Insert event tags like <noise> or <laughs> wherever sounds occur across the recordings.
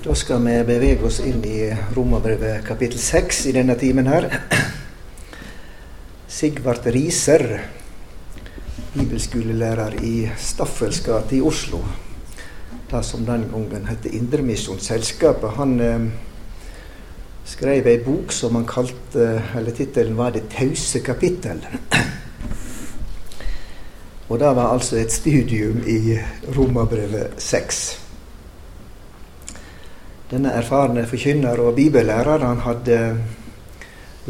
Da skal vi bevege oss inn i Romerbrevet kapittel 6 i denne timen her. Sigvart Riser, bibelskolelærer i Staffels gate i Oslo, det som den gangen het Indremisjonsselskapet, han eh, skrev ei bok som han kalte Eller tittelen var 'Det tause kapittel'. Og det var altså et studium i Romerbrevet 6. Denne erfarne forkynner og bibellærer han hadde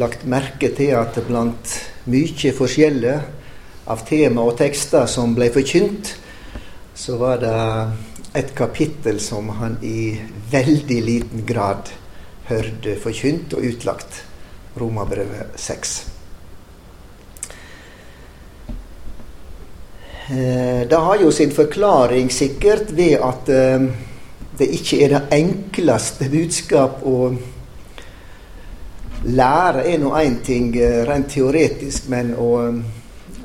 lagt merke til at blant mye forskjellig av tema og tekster som ble forkynt, så var det et kapittel som han i veldig liten grad hørte forkynt og utlagt. Romerbrevet 6. Eh, det har jo sin forklaring sikkert ved at eh, det ikke er det enkleste budskap å lære er nå én ting eh, rent teoretisk, men å eh,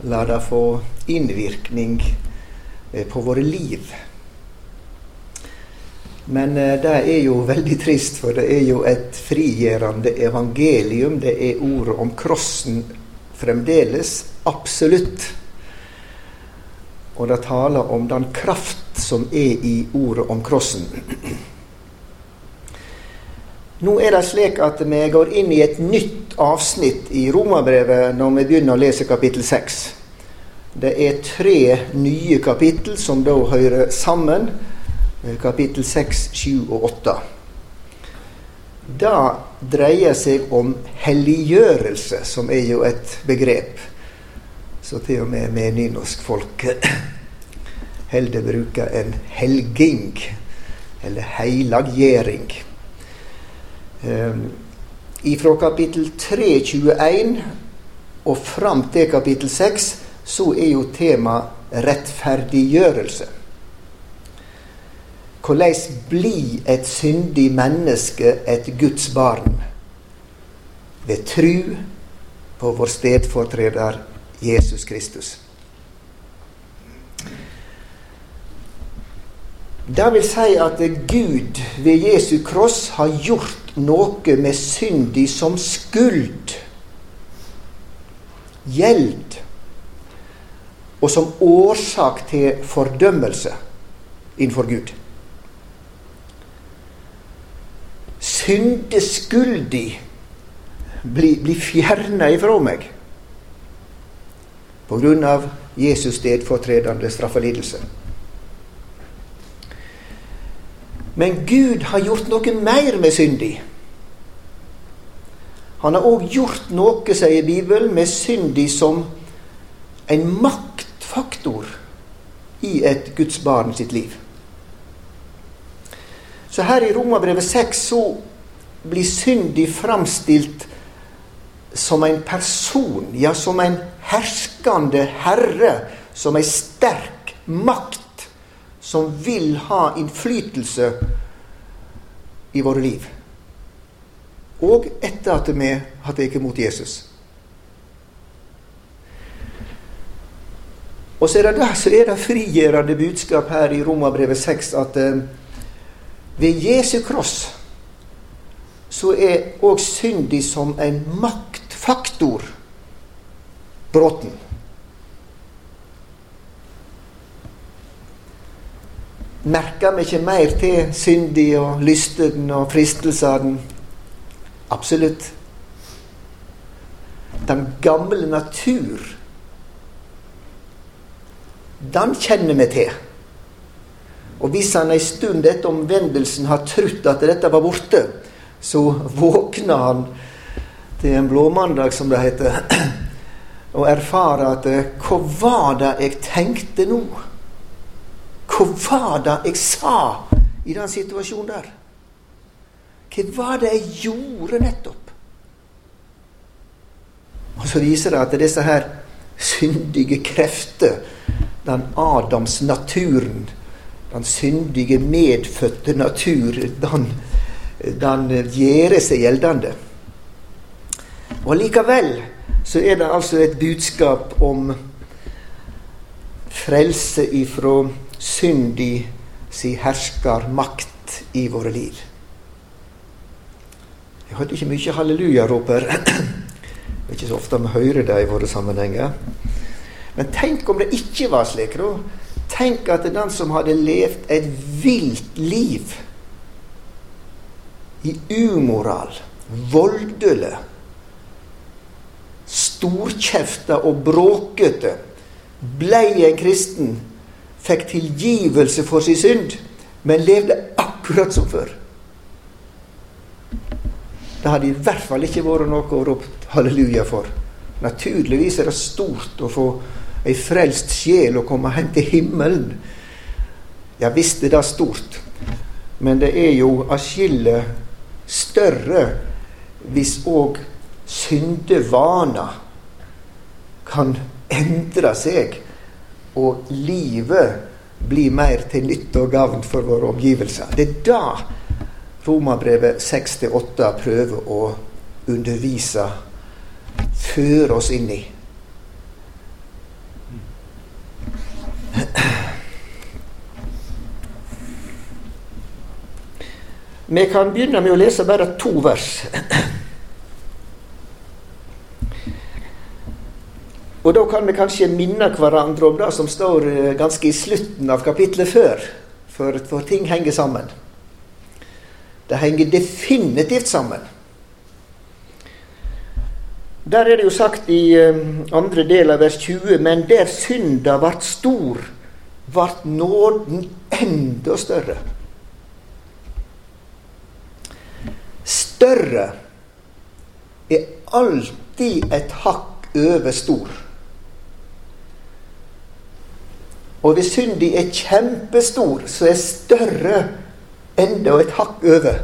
la det få innvirkning eh, på våre liv. Men det er jo veldig trist, for det er jo et frigjørende evangelium. Det er ordet om krossen fremdeles. Absolutt. Og det taler om den kraft som er i ordet om krossen. Nå er det slik at vi går inn i et nytt avsnitt i Romerbrevet når vi begynner å lese kapittel 6. Det er tre nye kapittel som da hører sammen. Kapittel 6, 7 og 8. Det dreier seg om helliggjørelse, som er jo et begrep. Så til og med med nynorskfolk holder <clears throat> bruker en helging, eller heilaggjering. Um, ifra kapittel 3, 21 og fram til kapittel 6 så er jo tema rettferdiggjørelse. Hvordan bli et syndig menneske et Guds barn? Ved tru på vår stedfortreder Jesus Kristus. Det vil si at Gud ved Jesu kross har gjort noe med syndig som skuld, gjeld, og som årsak til fordømmelse innenfor Gud. Syndeskyldig blir, bli fjerna ifra meg av Jesus stedfortredende straffelidelse. Men Gud har gjort noe mer med syndig. Han har òg gjort noe, sier Bibelen, med syndig som en maktfaktor i et Guds barn sitt liv. Så her i Romerbrevet 6 så blir syndig framstilt som en person, ja, som en herskende herre, som ei sterk makt som vil ha innflytelse i våre liv. Og etter at vi har tatt imot Jesus. Og så er det, så er det frigjørende budskap her i Romerbrevet 6 at eh, ved Jesu kross så er òg syndig som en maktfaktor bråten. Merker vi ikke mer til syndig og lysten og fristelsene? Absolutt. Den gamle natur, den kjenner vi til. Og hvis han ei stund etter omvendelsen har trodd at dette var borte, så våkner han til en blåmandag, som det heter, og erfare at Hva var det jeg tenkte nå? Hva var det jeg sa i den situasjonen der? Hva var det jeg gjorde nettopp? Og så viser det at disse her syndige krefter, den Adams naturen, den syndige medfødte natur, den, den gjør seg gjeldende. Og likevel så er det altså et budskap om frelse ifra syndig si herskermakt i våre liv. Jeg hørte ikke mye halleluja-roper. <clears throat> Det er ikke så ofte vi hører det i våre sammenhenger. Men tenk om det ikke var slik, da. Tenk at den som hadde levd et vilt liv i umoral, voldelig, storkjefta og bråkete, blei en kristen, fikk tilgivelse for sin synd, men levde akkurat som før. Det hadde i hvert fall ikke vært noe å rope halleluja for. Naturligvis er det stort å få ei frelst sjel og komme hjem til himmelen. Ja visst er det stort, men det er jo atskillig større hvis òg syndevaner kan endre seg, og livet blir mer til nytte og gavn for våre omgivelser. Det er da Romabrevet 6-8 prøver å undervise, føre oss inn i. <clears throat> Vi kan begynne med å lese bare to vers. <clears throat> Og da kan vi kanskje minne hverandre om det som står eh, ganske i slutten av kapitlet før. For, for ting henger sammen. Det henger definitivt sammen. Der er det jo sagt i eh, andre del av vers 20.: Men der synda vart stor, vart nåden enda større. Større er alltid et hakk over stor. Og hvis synden er kjempestor, så er større enda et hakk over.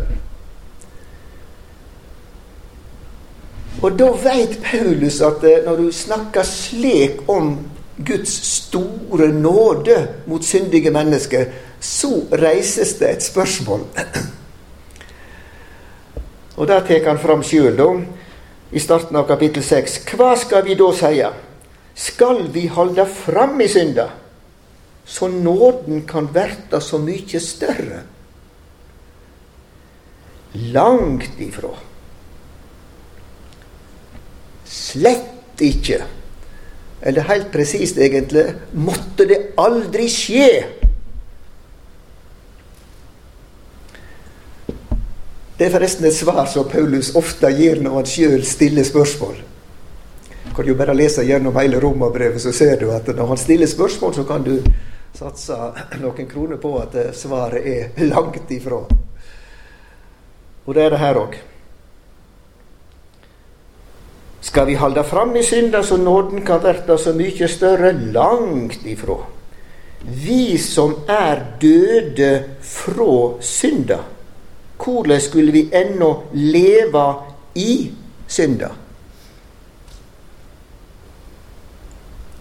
Og da veit Paulus at eh, når du snakker slik om Guds store nåde mot syndige mennesker, så reises det et spørsmål. <clears throat> Og der tar han fram sjøl, da, i starten av kapittel 6. Hva skal vi da seie? Skal vi holde fram i synda, så nåden kan verta så mykje større? Langt ifra. Slett ikke. Eller helt presist, egentlig, måtte det aldri skje Det er forresten et svar som Paulus ofte gir når han sjøl stiller spørsmål. Du kan jo bare lese gjennom hele romerbrevet, så ser du at når han stiller spørsmål, så kan du satse noen kroner på at svaret er langt ifra. Og det er det her òg. Skal vi halde fram i synda så nåden kan verta så mykje større? Langt ifra. Vi som er døde fra synda hvordan skulle vi ennå leve i synda?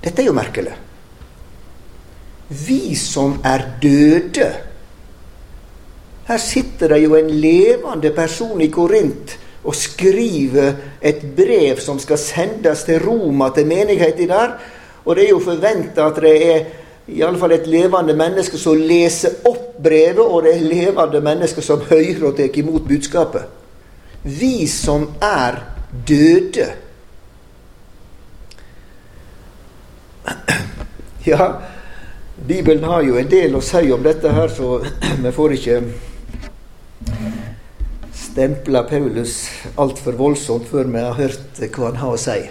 Dette er jo merkelig. Vi som er døde Her sitter det jo en levende person i Korint og skriver et brev som skal sendes til Roma, til menigheten der. Og det er jo forventa at det er iallfall et levende menneske som leser opp brevet, og det er levende mennesker som hører og tar imot budskapet. Vi som er døde. <clears throat> Ja, Bibelen har jo en del å si om dette her, så <clears throat> vi får ikke stempla Paulus altfor voldsomt før vi har hørt hva han har å si.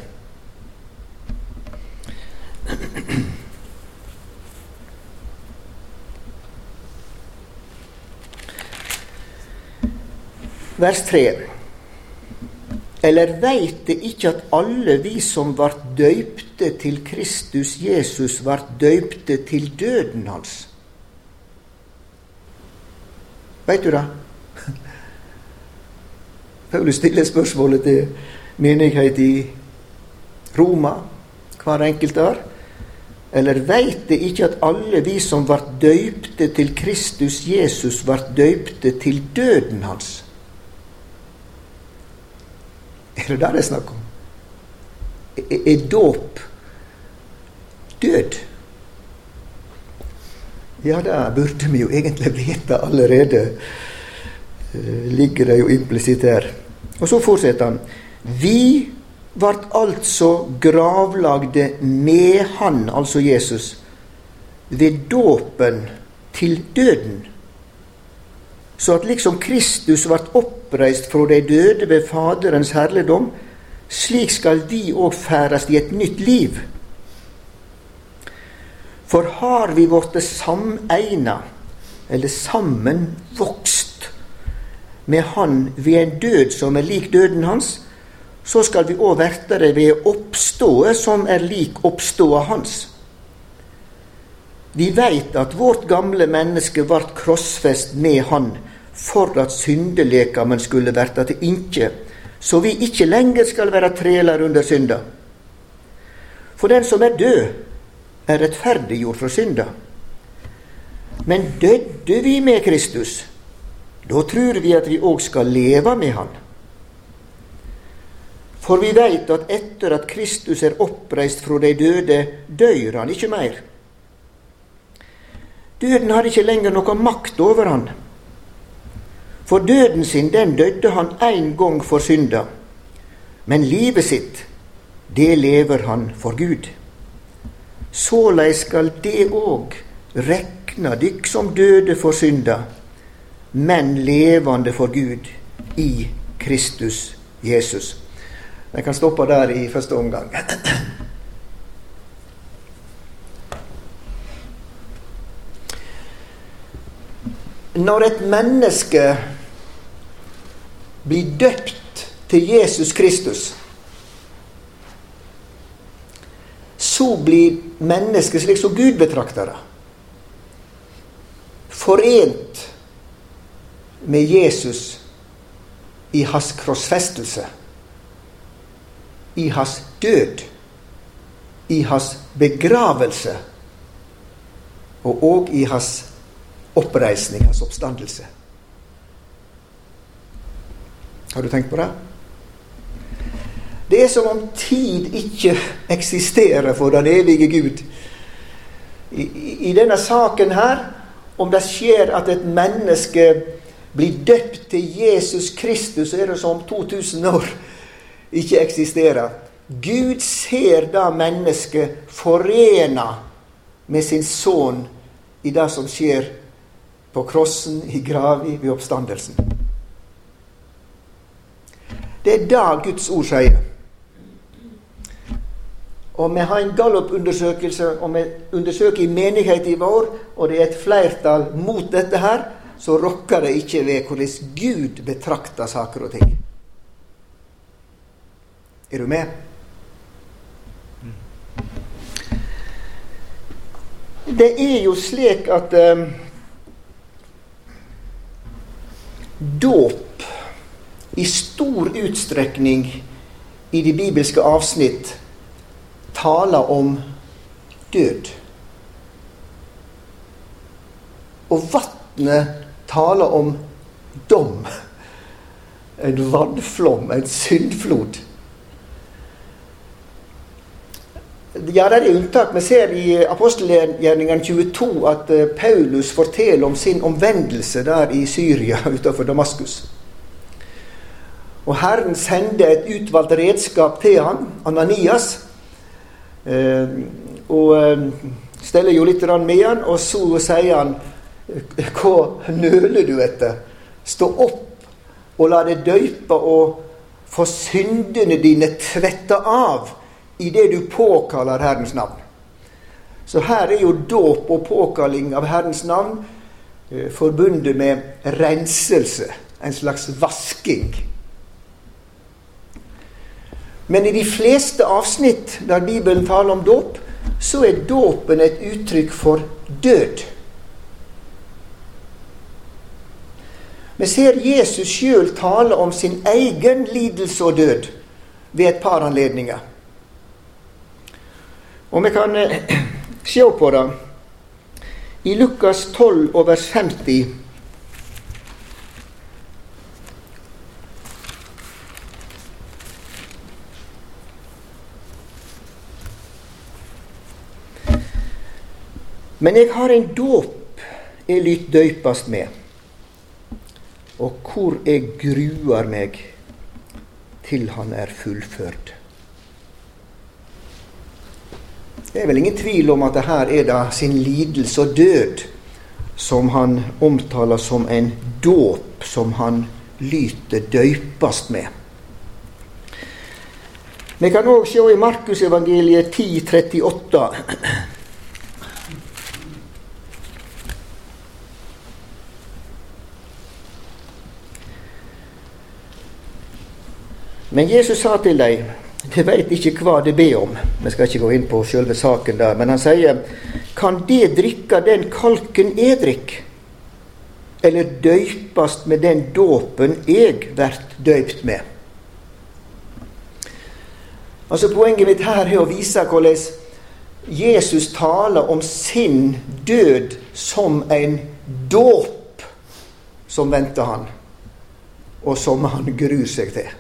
<clears throat> vers 3. Eller veit det ikke at alle vi som vart døypte til Kristus Jesus, vart døypte til døden hans? Veit du det? <laughs> Paulus stiller spørsmålet til menighet i Roma, hver enkelt der. Eller veit det ikke at alle vi som vart døypte til Kristus Jesus, vart døypte til døden hans? Er det det det er snakk om? Er dåp død? Ja, det burde vi jo egentlig vite allerede. Eh, ligger det jo implisitt her. Og så fortsetter han. Vi vart altså gravlagde med Han, altså Jesus, ved dåpen til døden. Så at liksom Kristus vart oppreist fra de døde ved Faderens herligdom, slik skal vi òg færast i et nytt liv. For har vi blitt sameina, eller sammen vokst, med Han ved en død som er lik døden hans, så skal vi òg verte det ved oppstået som er lik oppståa hans. Vi veit at vårt gamle menneske vart krossfest med Han for at syndelekamen skulle verta til inkje, så vi ikke lenger skal være trælar under synda. For den som er død, er rettferdiggjort fra synda. Men døde vi med Kristus, da tror vi at vi òg skal leve med Han. For vi veit at etter at Kristus er oppreist fra de døde, døyr han ikke meir. Døden har ikke lenger noka makt over han. For døden sin, den døde han én gang for synda. Men livet sitt, det lever han for Gud. Såleis skal det òg rekna dykk som døde for synda, men levende for Gud i Kristus Jesus. Jeg kan stoppe der i første omgang. Når et menneske blir døpt til Jesus Kristus, så blir mennesket slik som Gud betrakter det. Forent med Jesus i hans krossfestelse, i hans død, i hans begravelse og òg i hans oppreisning, hans oppstandelse. Har du tenkt på det? Det er som om tid ikke eksisterer for den evige Gud. I, i denne saken her, om det skjer at et menneske blir døpt til Jesus Kristus, så er det som om 2000 år ikke eksisterer. Gud ser da mennesket forena med sin sønn i det som skjer på krossen, i grava, ved oppstandelsen. Det er det Guds ord sier. Og vi har en gallupundersøkelse, og vi undersøker i menighet i vår, og det er et flertall mot dette her, så rokker det ikke ved hvordan Gud betrakter saker og ting. Er du med? Det er jo slik at um, dåp i stor utstrekning i de bibelske avsnitt taler om død. Og vannet taler om dom. En vannflom, en syndflod. Ja, det er unntak. Vi ser i apostelgjerningene 22 at eh, Paulus forteller om sin omvendelse der i Syria utenfor Damaskus. Og Herren sendte et utvalgt redskap til han, Ananias, Eh, og eh, steller jo litt med han, og så sier han Hva nøler du etter? Stå opp og la deg døype og få syndene dine tvetta av idet du påkaller Herrens navn. Så her er jo dåp og påkalling av Herrens navn eh, forbundet med renselse. En slags vasking. Men i de fleste avsnitt der Bibelen taler om dåp, så er dåpen et uttrykk for død. Vi ser Jesus sjøl tale om sin egen lidelse og død ved et par anledninger. Og vi kan eh, <clears throat> se på det i Lukas 12 og vers 50. Men jeg har en dåp jeg lyt døypast med, og hvor jeg gruer meg. til han er fullført. Det er vel ingen tvil om at det her er da sin lidelse og død som han omtaler som en dåp som han lyter døypast med. Vi kan òg se i Markusevangeliet 10,38. Men Jesus sa til dem de veit ikke hva de ber om. Vi skal ikke gå inn på selve saken der. Men han sier, kan de drikke den kalken jeg drikker? Eller døypast med den dåpen jeg blir døypt med? Altså Poenget mitt her er å vise hvordan Jesus taler om sin død som en dåp som venter han, og som han gruer seg til.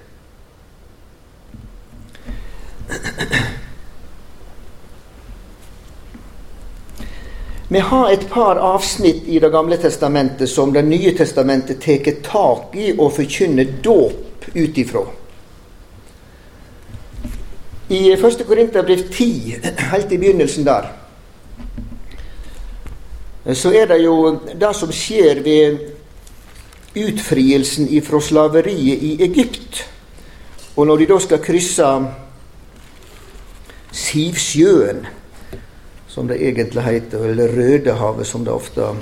Vi har et par avsnitt i Det gamle testamentet som Det nye testamentet tar tak i og forkynner dåp ut ifra. I 1. Korinterbrev 10, helt i begynnelsen der, så er det jo det som skjer ved utfrielsen ifra slaveriet i Egypt. Og når de da skal krysse Sivsjøen, som det egentlig heter, eller Rødehavet, som det ofte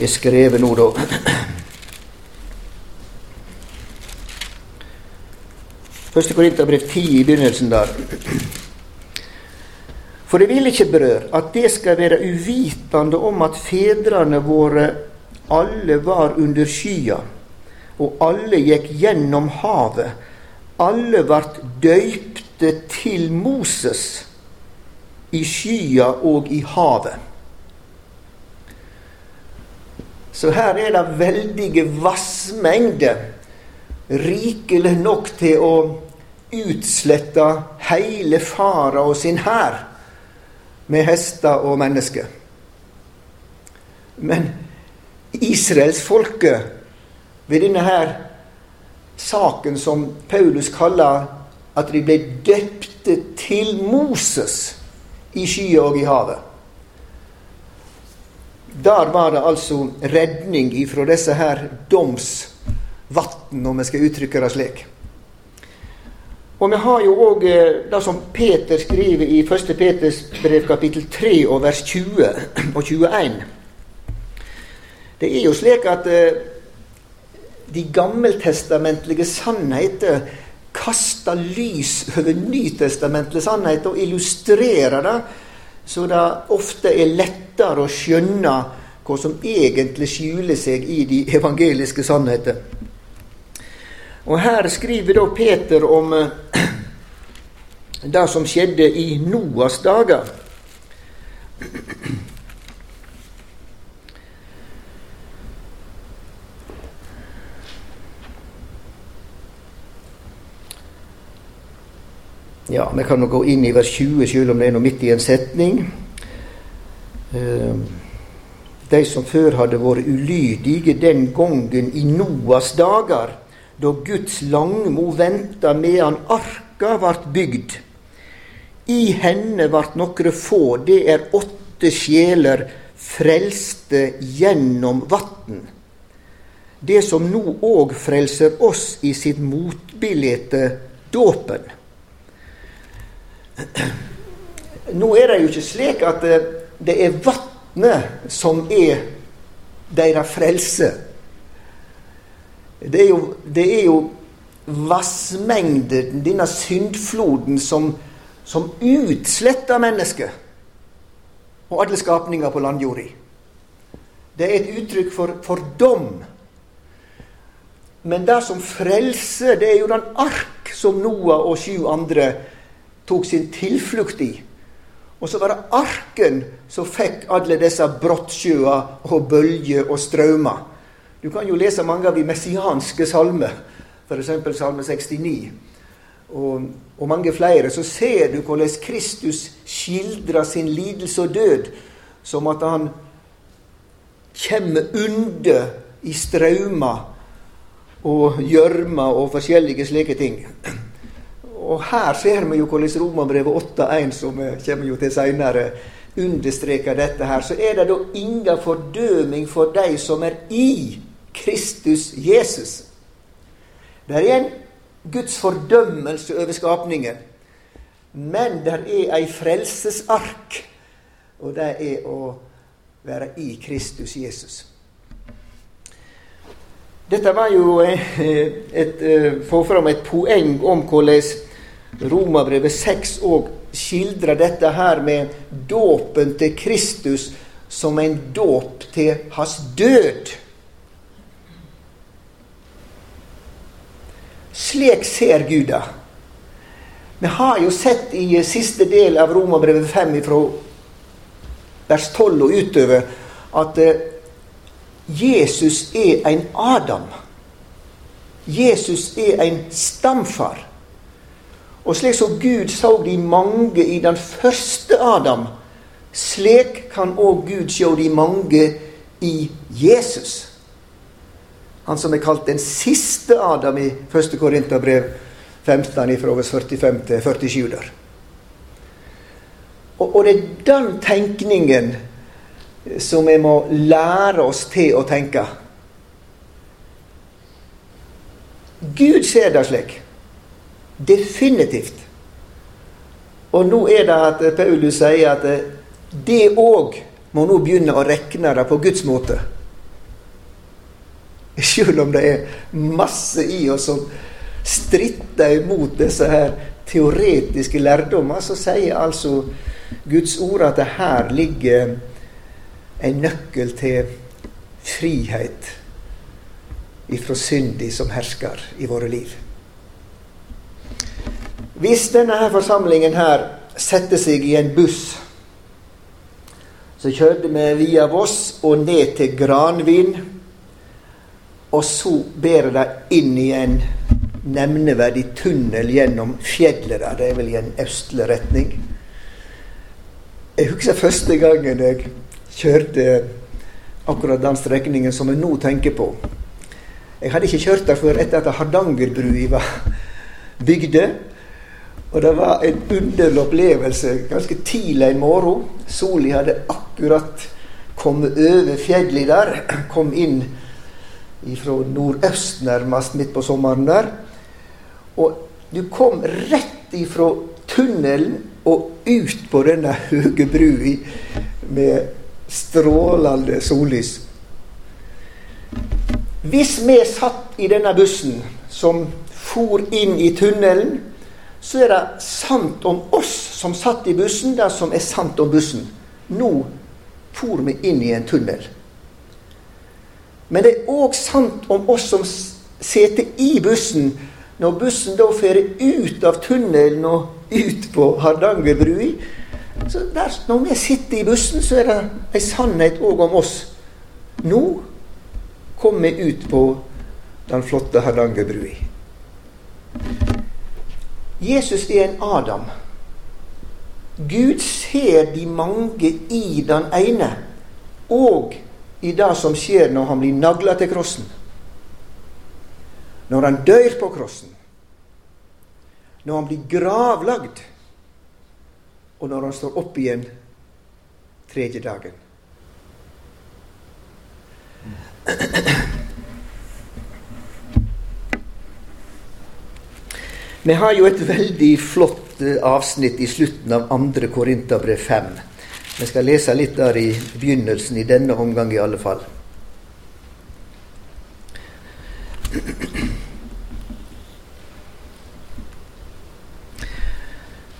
er skrevet nå, da. Første Korinterbrev 10 i begynnelsen der. For jeg vil ikke, brør, at det skal være uvitende om at fedrene våre alle var under skya, og alle gikk gjennom havet. Alle vart døypte til Moses i skya og i havet. Så her er det veldige vassmengder, rikelig nok til å utslette hele fara og sin hær med hester og mennesker. Men israelsfolket ved denne her saken som Paulus kaller at de ble døpte til Moses i skyet og i havet. Der var det altså redning ifra disse her domsvatn, om vi skal uttrykke det slik. Og vi har jo òg eh, det som Peter skriver i 1. Peters brev kapittel 3 og vers 20 og 21. Det er jo slik at eh, de gammeltestamentlige sannheter kaster lys over nytestamentlige sannheter og illustrerer det, så det ofte er lettere å skjønne hva som egentlig skjuler seg i de evangeliske sannheter. Og Her skriver da Peter om eh, <clears throat> det som skjedde i Noas dager. Ja, Vi kan nå gå inn i vers 20, selv om det er noe midt i en setning. Ehm, de som før hadde vært ulydige den gangen i Noas dager, da Guds langmo venta medan arka vart bygd. I henne vart nokre få, det er åtte sjeler, frelste gjennom vatn. Det som nå òg frelser oss i sitt motbilde, dåpen. <clears throat> Nå er det jo ikke slik at eh, det er vatnet som er deres frelse. Det er jo, det er jo vassmengden, denne syndfloden, som, som utsletter mennesket og alle skapninger på landjorda. Det er et uttrykk for, for dom. Men det som frelser, det er jo den ark som Noah og sju andre tok sin tilflukt i. Og så var det arken som fikk alle disse brottsjøer og bølger og strømmer. Du kan jo lese mange av de messianske salmer, f.eks. salme 69. Og, og, mange flere, så ser du hvordan Kristus skildrer sin lidelse og død som at han kommer under i strømmer og gjørmer og forskjellige slike ting. Og her ser vi jo hvordan Romerbrevet 8.1, som vi kommer jo til seinere, understreker dette her. Så er det da ingen fordøming for de som er i Kristus Jesus. Det er en Guds fordømmelse over skapningen. Men det er ei frelsesark, og det er å være i Kristus Jesus. Dette var jo eh, et, et, eh, få fram et poeng om hvordan Romerbrevet 6 òg skildrer dette her med dåpen til Kristus som en dåp til hans død. Slik ser Gud det. Vi har jo sett i siste del av Romerbrevet 5 fra vers 12 og utover at eh, Jesus er en Adam. Jesus er en stamfar. Og slik som Gud så de mange i den første Adam, slik kan òg Gud se de mange i Jesus. Han som er kalt den siste Adam i 1. Korinterbrev 15, fra vers 45 til 47 der. Og, og det er den tenkningen som vi må lære oss til å tenke. Gud ser det slik. Definitivt. Og nå er det at Paulus sier at det òg må nå begynne å regne det på Guds måte. Selv om det er masse i oss som stritter imot disse her teoretiske lærdommer, så sier altså Guds ord at det her ligger en nøkkel til frihet ifra syndig som hersker i våre liv. Hvis denne her forsamlingen her setter seg i en buss, så kjørte vi via Voss og ned til Granvin, og så ber de inn i en nevneverdig tunnel gjennom fjellet der. Det er vel i en østlig retning. Jeg husker første gangen jeg kjørte akkurat den strekningen som jeg nå tenker på. Jeg hadde ikke kjørt der før etter at Hardangerbrua var bygde. Og det var en underlig opplevelse ganske tidlig en morgen. Sola hadde akkurat kommet over fjellet der. Kom inn fra nordøst nærmest midt på sommeren der. Og du kom rett ifra tunnelen og ut på denne høye brua med strålende sollys. Hvis vi satt i denne bussen som for inn i tunnelen, så er det sant om oss som satt i bussen, det som er sant om bussen. Nå for vi inn i en tunnel. Men det er òg sant om oss som sitter i bussen, når bussen da fer ut av tunnelen og ut på Hardangerbrua. Så der, når vi sitter i bussen, så er det ei sannhet òg om oss. Nå kom vi ut på den flotte Hardangerbrua. Jesus er en Adam. Gud ser de mange i den ene, og i det som skjer når han blir nagla til krossen. Når han dør på krossen. Når han blir gravlagd. Og når han står opp igjen tredje dagen. Vi har jo et veldig flott eh, avsnitt i slutten av 2. Korinterbrev 5. Vi skal lese litt der i begynnelsen, i denne omgang i alle fall.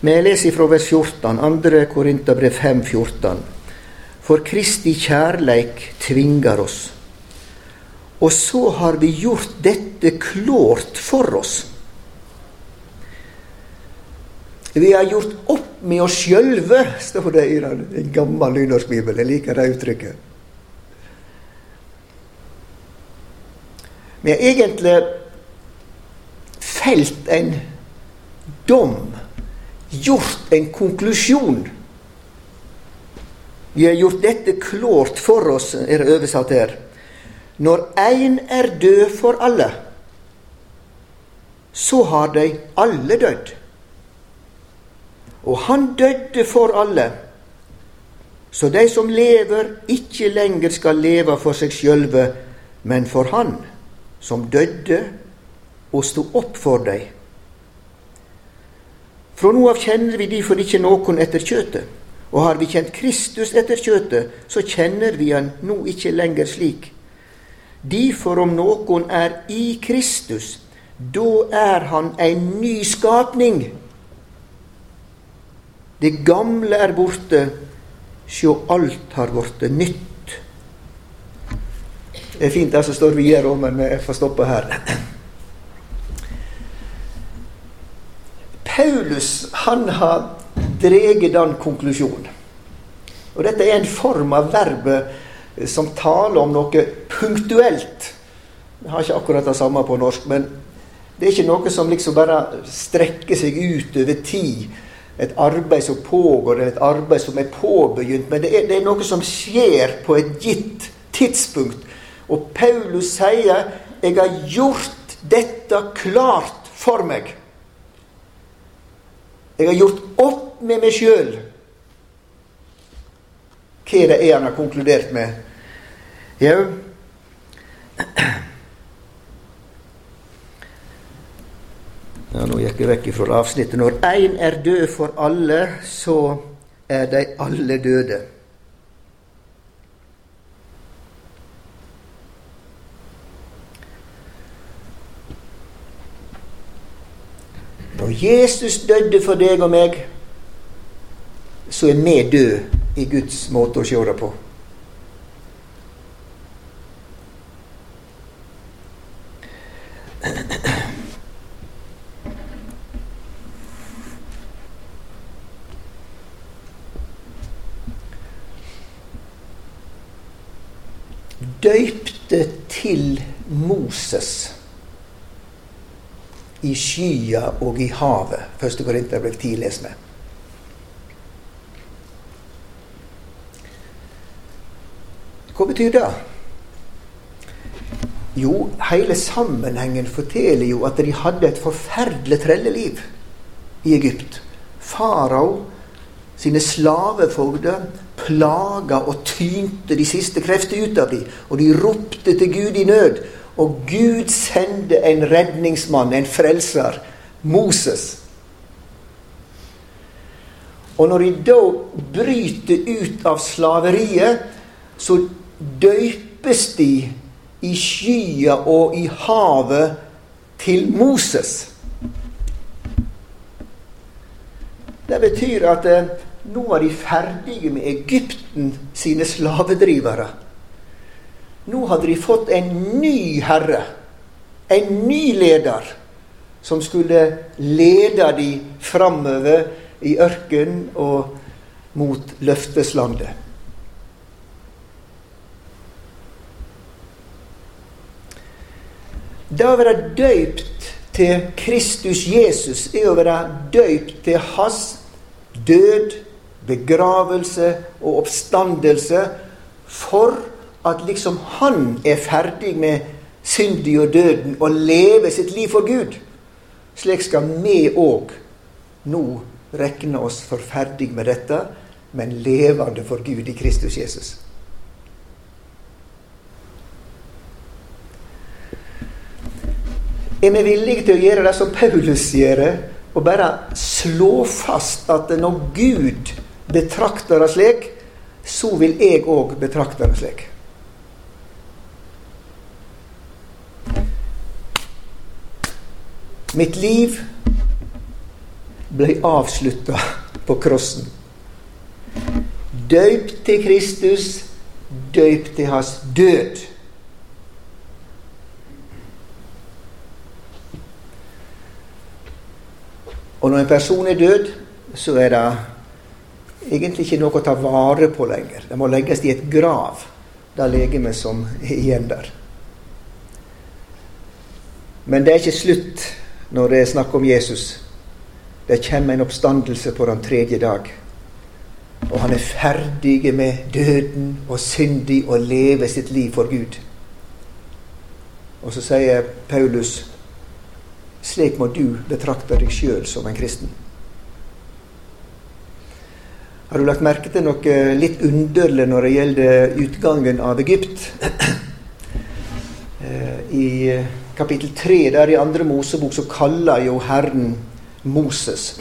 Vi leser fra vers 14, 2. Korinterbrev 5, 14. For Kristi kjærleik tvinger oss. Og så har vi gjort dette klårt for oss vi har gjort opp med oss sjølve, står det i den, gamle gammel nynorskbibel. Jeg liker det uttrykket. Vi har egentlig felt en dom, gjort en konklusjon. Vi har gjort dette klart for oss, er det oversatt her. Når én er død for alle, så har de alle dødd. Og han døde for alle, så de som lever, ikke lenger skal leve for seg sjølve, men for Han som døde og sto opp for dem. Fra nå av kjenner vi derfor ikke noen etter kjøtet. Og har vi kjent Kristus etter kjøtet, så kjenner vi han nå ikke lenger slik. Derfor om noen er i Kristus, da er han en ny skapning. Det gamle er borte, sjå alt har blitt nytt. Det er fint det som står videre òg, men jeg får stoppe her. Paulus han har dreget den konklusjonen. Og dette er en form av verbet som taler om noe punktuelt. Jeg har ikke akkurat det samme på norsk, men det er ikke noe som liksom bare strekker seg ut over tid. Et arbeid som pågår, eller et arbeid som er påbegynt. Men det er, det er noe som skjer på et gitt tidspunkt. Og Paulus sier 'Jeg har gjort dette klart for meg'. Jeg har gjort opp med meg sjøl hva er han har konkludert med. Jau ja, Nå gikk jeg vekk fra avsnittet. Når én er død for alle, så er de alle døde. Når Jesus døde for deg og meg, så er vi døde i Guds måte å se det på. Døypte til Moses i skya og i havet. Første Korinterbrev 10, les med. Hva betyr det? Jo, hele sammenhengen forteller jo at de hadde et forferdelig trelleliv i Egypt. Farao sine slavefogder plaga og tynte de siste krefter ut av dem, og de ropte til Gud i nød. Og Gud sendte en redningsmann, en frelser, Moses. Og når de da bryter ut av slaveriet, så døypes de i skya og i havet til Moses. Det betyr at eh, nå var de ferdige med Egypten sine slavedrivere. Nå hadde de fått en ny herre, en ny leder, som skulle lede de framover i ørkenen og mot løfteslandet. Det å være døypt til Kristus Jesus er å være døypt til hans død, begravelse og oppstandelse for at liksom han er ferdig med syndig og døden og lever sitt liv for Gud. Slik skal vi òg nå regne oss for ferdig med dette, men levende for Gud i Kristus Jesus. Er vi villige til å gjøre det som Paulus gjør, og bare slå fast at når Gud betrakter det slik, så vil jeg òg betrakte det slik? Mitt liv ble avslutta på krossen. Døypt til Kristus, døypt til hans død. Og når en person er død, så er det egentlig ikke noe å ta vare på lenger. Det må legges i et grav, det legemet som er igjen der. Men det er ikke slutt når det er snakk om Jesus. Det kommer en oppstandelse på den tredje dag. Og han er ferdig med døden og syndig og lever sitt liv for Gud. Og så sier Paulus Slik må du betrakte deg sjøl som en kristen. Har du lagt merke til noe litt underlig når det gjelder utgangen av Egypt? <clears throat> Eh, I kapittel 3 der i andre Mosebok så kaller jo Herren Moses.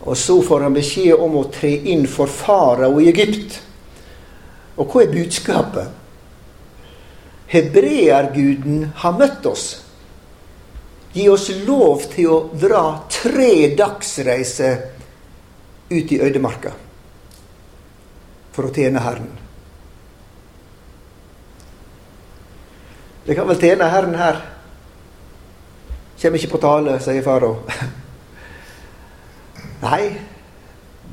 Og så får han beskjed om å tre inn for farao i Egypt. Og hva er budskapet? Hebreerguden har møtt oss. Gi oss lov til å dra tre dagsreiser ut i ødemarka for å tjene Herren. Det kan vel tjene Herren her. Kjem ikke på tale, sier farao. <laughs> Nei,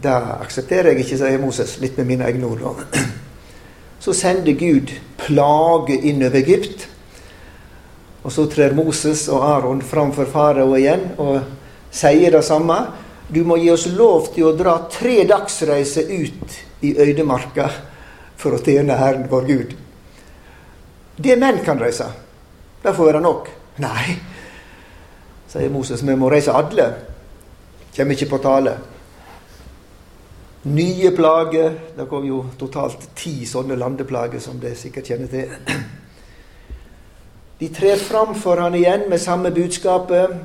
det aksepterer jeg ikke, sier Moses, litt med mine egne ord. <clears throat> Så sender Gud plage innover Egypt. Og så trer Moses og Aron framfor farao igjen og sier det samme. Du må gi oss lov til å dra tre dagsreiser ut i øydemarka for å tjene Herren vår Gud. Det menn kan reise. Det får være nok. Nei, sier Moses, vi må reise alle. Kommer ikke på tale. Nye plager. Det kom jo totalt ti sånne landeplager, som dere sikkert kjenner til. De trer fram for han igjen med samme budskapet.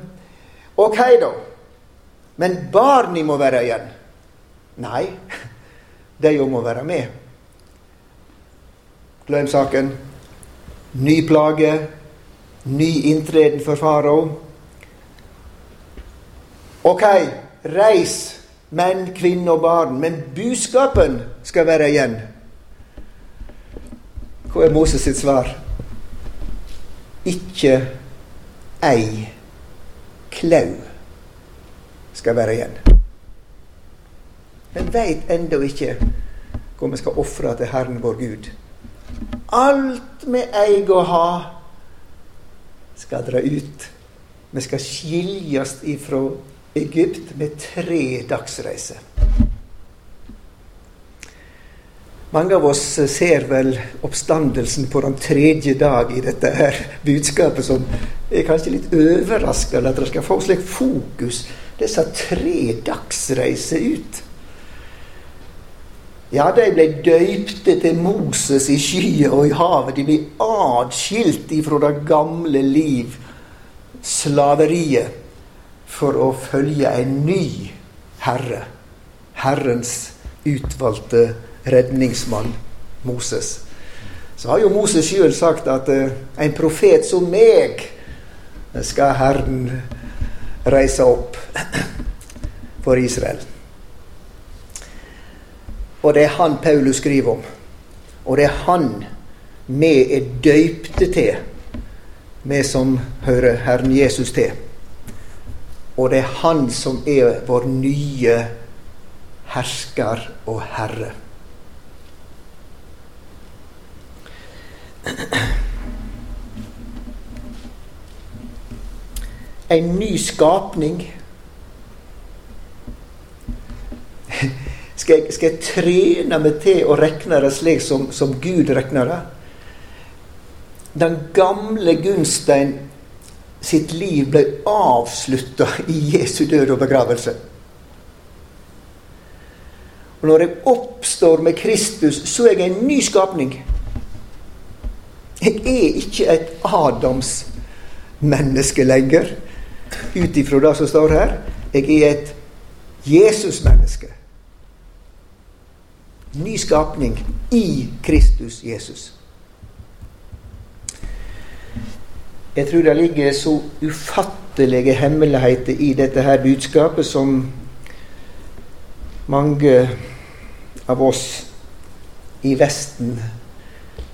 Ok, da. Men barna må være igjen. Nei, <laughs> de må være med. Glem saken. Ny plage, ny inntreden for farao. Ok, reis, menn, kvinner og barn, men budskapen skal være igjen. Hva er Moses sitt svar? Ikke ei klau skal være igjen. Men veit ennå ikke hva vi skal ofre til Herren vår Gud. Alt vi eier å ha, skal dra ut. Vi skal skiljes ifra Egypt med tre dagsreiser. Mange av oss ser vel oppstandelsen på den tredje dag i dette her budskapet som er kanskje litt overraskende at det skal få slik fokus disse tre dagsreiser ut. Ja, de ble døypte til Moses i skyet og i havet. De ble atskilt ifra det gamle liv, slaveriet, for å følge en ny herre. Herrens utvalgte redningsmann Moses. Så har jo Moses sjøl sagt at uh, en profet som meg skal Herren reise opp <clears throat> for Israel. Og det er han Paulus skriver om. Og det er han vi er døypte til, vi som hører Herren Jesus til. Og det er han som er vår nye hersker og herre. en ny skapning. Skal jeg, skal jeg, trene meg til å regne det slik som, som Gud regner det? Den gamle Gunstein sitt liv ble avslutta i Jesu død og begravelse. Og når jeg oppstår med Kristus, så er jeg en ny skapning. Jeg er ikke et Adams menneske lenger ut ifra det som står her. Jeg er et Jesus-menneske. Ny skapning i Kristus Jesus. Jeg tror det ligger så ufattelige hemmeligheter i dette her budskapet som mange av oss i Vesten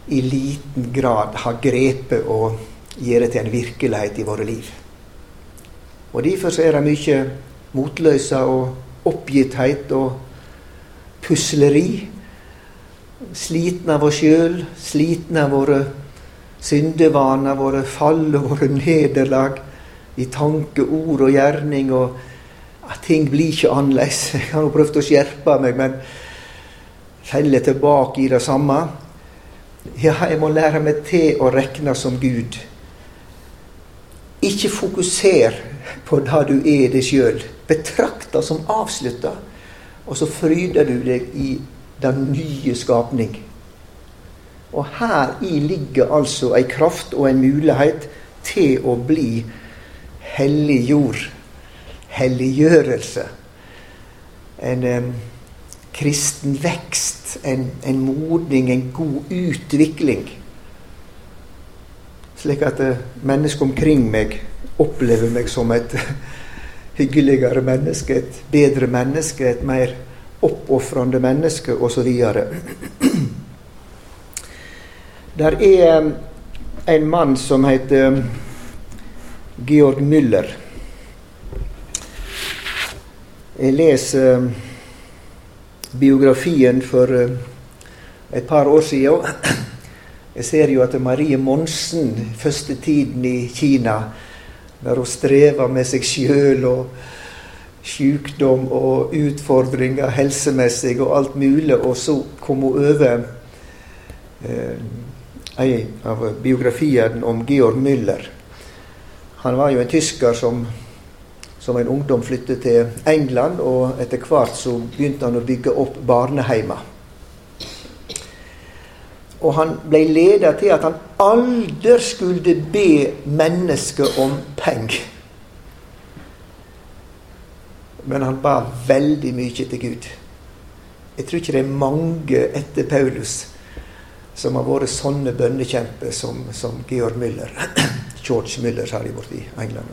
i liten grad har grepet og gjøre til en virkelighet i våre liv. Og Derfor er det mye motløse og oppgitthet og pusleri. Sliten av oss sjøl, sliten av våre syndevaner, våre fall og våre nederlag i tanke, ord og gjerning. og at Ting blir ikke annerledes. <laughs> Jeg har prøvd å skjerpe meg, men faller tilbake i det samme. Ja, jeg må lære meg til å regne som Gud Ikke fokuser på det du er deg sjøl. Betrakt det som avslutta, og så fryder du deg i den nye skapning. Og her i ligger altså ei kraft og en mulighet til å bli hellig jord. Helliggjørelse. En um, kristen vekst, en, en modning, en god utvikling. Slik at mennesker omkring meg opplever meg som et hyggeligere menneske, et bedre menneske, et mer oppofrende menneske, osv. Der er en mann som heter Georg Müller. Jeg leser biografien for eh, et par år siden. Jeg ser jo at Marie Monsen, første tiden i Kina, der hun strever med seg sjøl og sykdom og utfordringer helsemessig og alt mulig, og så kom hun over eh, en av biografiene om Georg Müller. Han var jo en tysker som som en ungdom flyttet til England, og etter hvert så begynte han å bygge opp barneheimer. Og han ble leder til at han aldri skulle be mennesker om penger. Men han ba veldig mye til Gud. Jeg tror ikke det er mange etter Paulus som har vært sånne bønnekjemper som, som Georg Müller. <clears throat> George Müller, de borte i England.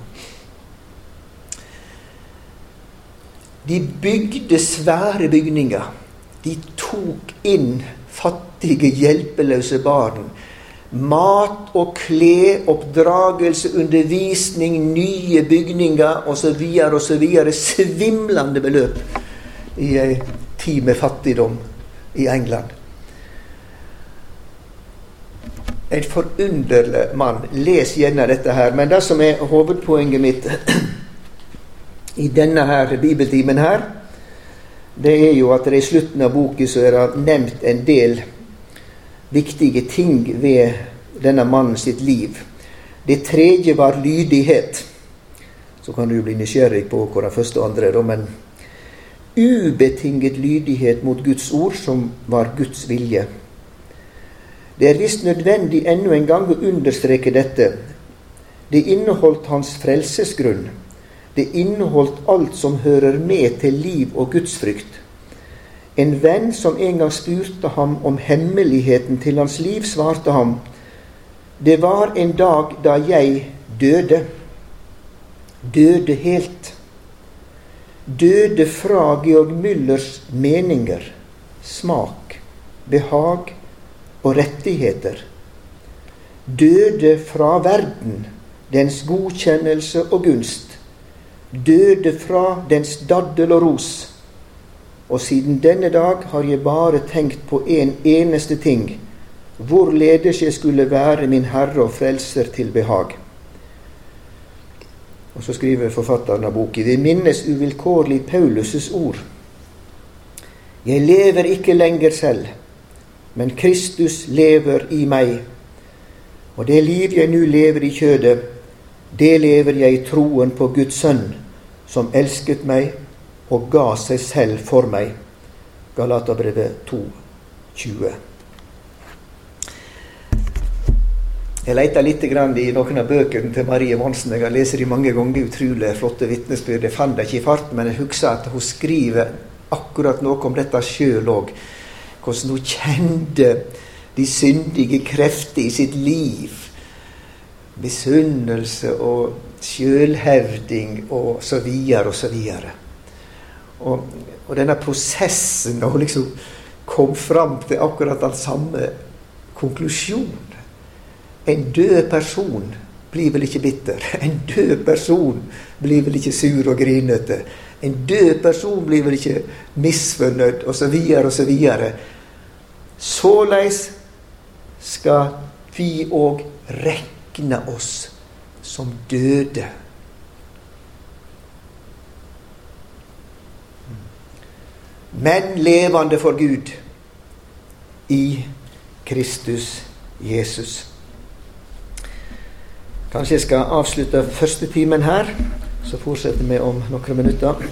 De bygde svære bygninger. De tok inn fattige, hjelpeløse barn. Mat og klær, oppdragelse, undervisning, nye bygninger osv. osv. Svimlende beløp i ei tid med fattigdom i England. En forunderlig mann. Les gjerne dette her. Men det som er hovedpoenget mitt <clears throat> i denne her bibeltimen her, det er jo at det i slutten av boken så er det nevnt en del viktige ting ved denne mannen sitt liv. Det tredje var lydighet. Så kan du bli nysgjerrig på hvor den første og andre er, men ubetinget lydighet mot Guds ord, som var Guds vilje. Det er visst nødvendig ennå en gang å understreke dette. Det inneholdt hans frelsesgrunn. Det inneholdt alt som hører med til liv og gudsfrykt. En venn som en gang spurte ham om hemmeligheten til hans liv, svarte ham Det var en dag da jeg døde. Døde helt. Døde fra Georg Müllers meninger, smak, behag og rettigheter. Døde fra verden, dens godkjennelse og gunst. Døde fra dens daddel og ros. Og siden denne dag har jeg bare tenkt på en eneste ting, hvorledes jeg skulle være min Herre og Frelser til behag. Og så skriver forfatteren av boken Vi minnes uvilkårlig Paulus' ord. Jeg lever ikke lenger selv men Kristus lever i meg. Og det liv jeg nå lever i kjødet, det lever jeg i troen på Guds sønn, som elsket meg og ga seg selv for meg. Galaterbrevet 2, 20. Jeg leita litt i noen av bøkene til Marie Monsen. Jeg har lest dem mange ganger. Utrolig flotte vitnesbyrd. Jeg fant dem ikke i farten, men jeg husker at hun skriver akkurat noe om dette sjøl òg hvordan hun kjente de syndige krefter i sitt liv. Misunnelse og sjølhevding og så videre og så videre. Og, og denne prosessen hun liksom kom fram til akkurat den samme konklusjonen En død person blir vel ikke bitter. <laughs> En død person blir vel ikke sur og grinete. En død person blir vel ikke misfornøyd, osv., osv. Såleis skal vi òg rekne oss som døde. Men levende for Gud i Kristus Jesus. Kanskje jeg skal avslutte første timen her, så fortsetter vi om noen minutter.